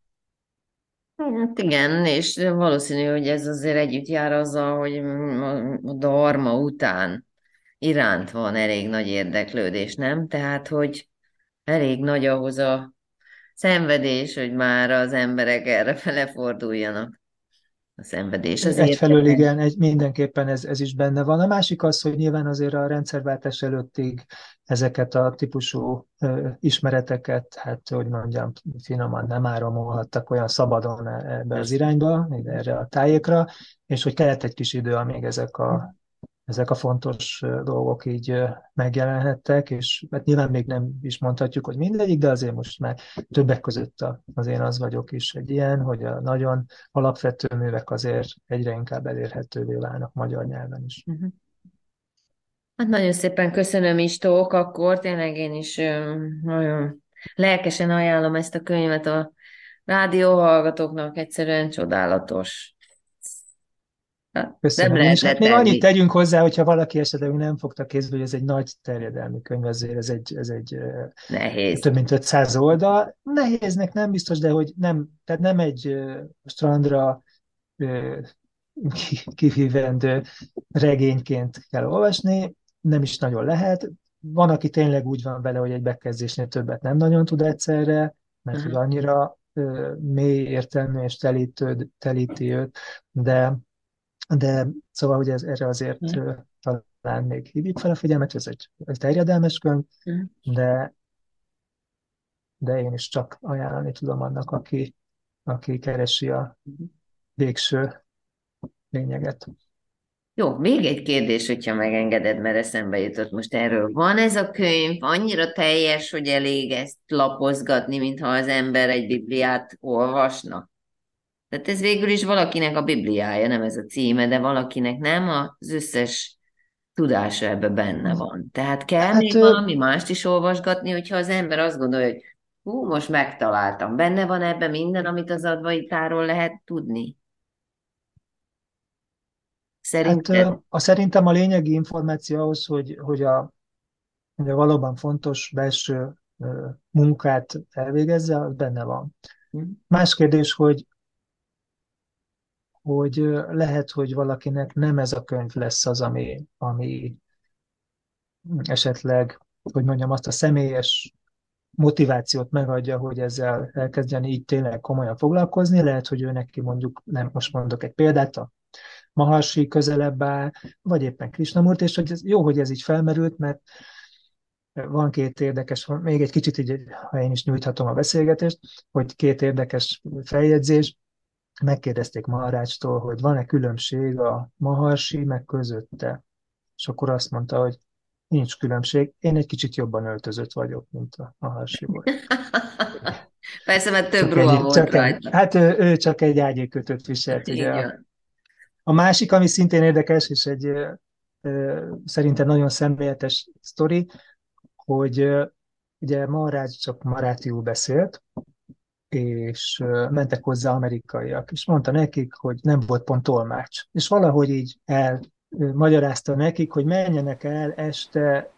Hát igen, és valószínű, hogy ez azért együtt jár azzal, hogy a Dharma után iránt van elég nagy érdeklődés, nem? Tehát, hogy elég nagy ahhoz a szenvedés, hogy már az emberek erre fele forduljanak. A szenvedés az Egyfelől igen, egy, mindenképpen ez, ez is benne van. A másik az, hogy nyilván azért a rendszerváltás előttig ezeket a típusú ö, ismereteket, hát hogy mondjam, finoman nem áramolhattak olyan szabadon e, ebbe az irányba, erre a tájékra, és hogy kellett egy kis idő, amíg ezek a ezek a fontos dolgok így megjelenhettek, és hát nyilván még nem is mondhatjuk, hogy mindegyik, de azért most már többek között az én az vagyok is egy ilyen, hogy a nagyon alapvető művek azért egyre inkább elérhetővé válnak magyar nyelven is. Uh-huh. Hát nagyon szépen köszönöm Istók, akkor tényleg én is nagyon lelkesen ajánlom ezt a könyvet a rádióhallgatóknak, egyszerűen csodálatos. Köszönöm. Nem és hát még annyit tegyünk hozzá, hogyha valaki esetleg nem fogta kézbe, hogy ez egy nagy terjedelmi könyv, azért ez egy, ez egy Nehéz. több mint 500 oldal. Nehéznek nem biztos, de hogy nem, tehát nem egy strandra kihívendő regényként kell olvasni, nem is nagyon lehet. Van, aki tényleg úgy van vele, hogy egy bekezdésnél többet nem nagyon tud egyszerre, mert hogy annyira mély értelmű és telítő, telíti őt, de de szóval, hogy ez, erre azért mm. talán még hívjuk fel a figyelmet, ez egy, egy terjedelmes könyv, mm. de, de én is csak ajánlani tudom annak, aki, aki keresi a végső lényeget. Jó, még egy kérdés, hogyha megengeded, mert eszembe jutott most erről. Van ez a könyv annyira teljes, hogy elég ezt lapozgatni, mintha az ember egy bibliát olvasna? Tehát ez végül is valakinek a Bibliája, nem ez a címe, de valakinek nem, az összes tudása ebbe benne van. Tehát kell hát, még valami mást is olvasgatni, hogyha az ember azt gondolja, hogy hú, most megtaláltam. Benne van ebbe minden, amit az advaitáról lehet tudni? Szerinted? Hát, a, szerintem a lényegi információ ahhoz, hogy, hogy, a, hogy a valóban fontos belső munkát elvégezze, az benne van. Hm. Más kérdés, hogy hogy lehet, hogy valakinek nem ez a könyv lesz az, ami, ami esetleg, hogy mondjam, azt a személyes motivációt megadja, hogy ezzel elkezdjen így tényleg komolyan foglalkozni. Lehet, hogy ő neki mondjuk, nem most mondok egy példát, a Maharsi közelebb áll, vagy éppen Krishnamurti, és hogy ez, jó, hogy ez így felmerült, mert van két érdekes, még egy kicsit így, ha én is nyújthatom a beszélgetést, hogy két érdekes feljegyzés megkérdezték Maharácstól, hogy van-e különbség a Maharsi meg közötte. És akkor azt mondta, hogy nincs különbség, én egy kicsit jobban öltözött vagyok, mint a Maharsi volt. Persze, mert több ruha volt csak egy, Hát ő, ő csak egy ágyékötőt viselt. Ugye. A, másik, ami szintén érdekes, és egy ö, szerintem nagyon szemléletes sztori, hogy ö, ugye Maharaj csak marátiul beszélt, és mentek hozzá amerikaiak, és mondta nekik, hogy nem volt pont tolmács. És valahogy így elmagyarázta nekik, hogy menjenek el este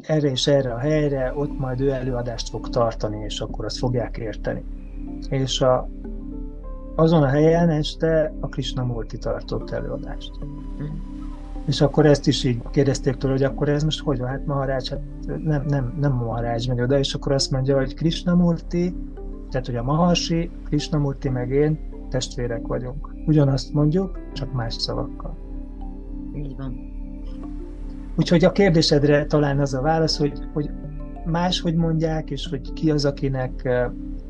erre és erre a helyre, ott majd ő előadást fog tartani, és akkor azt fogják érteni. És a, azon a helyen este a Krishnamurti tartott előadást. És akkor ezt is így kérdezték tőle, hogy akkor ez most hogy van? Hát Maharaj, hát nem, nem, nem Maharaj megy oda, és akkor azt mondja, hogy Krishnamurti, tehát hogy a Maharsi, Krishnamurti meg én testvérek vagyunk. Ugyanazt mondjuk, csak más szavakkal. Így van. Úgyhogy a kérdésedre talán az a válasz, hogy, hogy máshogy mondják, és hogy ki az, akinek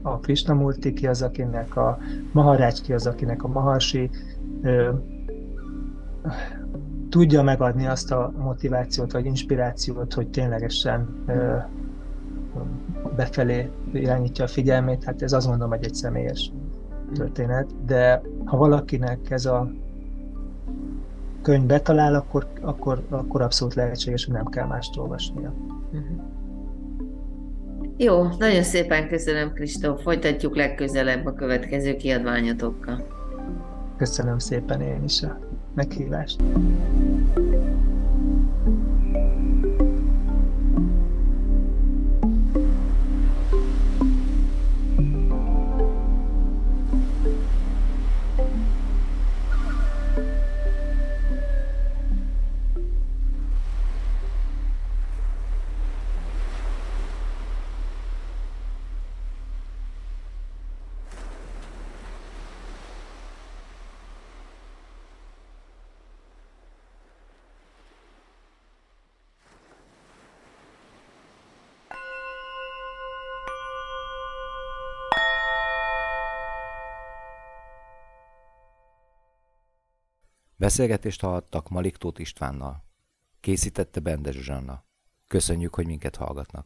a Krishnamurti, ki az, akinek a Maharaj, ki az, akinek a Maharsi ö, tudja megadni azt a motivációt, vagy inspirációt, hogy ténylegesen ö, befelé irányítja a figyelmét, hát ez azt mondom, hogy egy személyes történet, de ha valakinek ez a könyv betalál, akkor, akkor, akkor abszolút lehetséges, hogy nem kell mást olvasnia. Uh-huh. Jó, nagyon szépen köszönöm, Kristóf. Folytatjuk legközelebb a következő kiadványotokkal. Köszönöm szépen én is a meghívást. Beszélgetést hallhattak Malik Tóth Istvánnal. Készítette Bende Zsuzsanna. Köszönjük, hogy minket hallgatnak.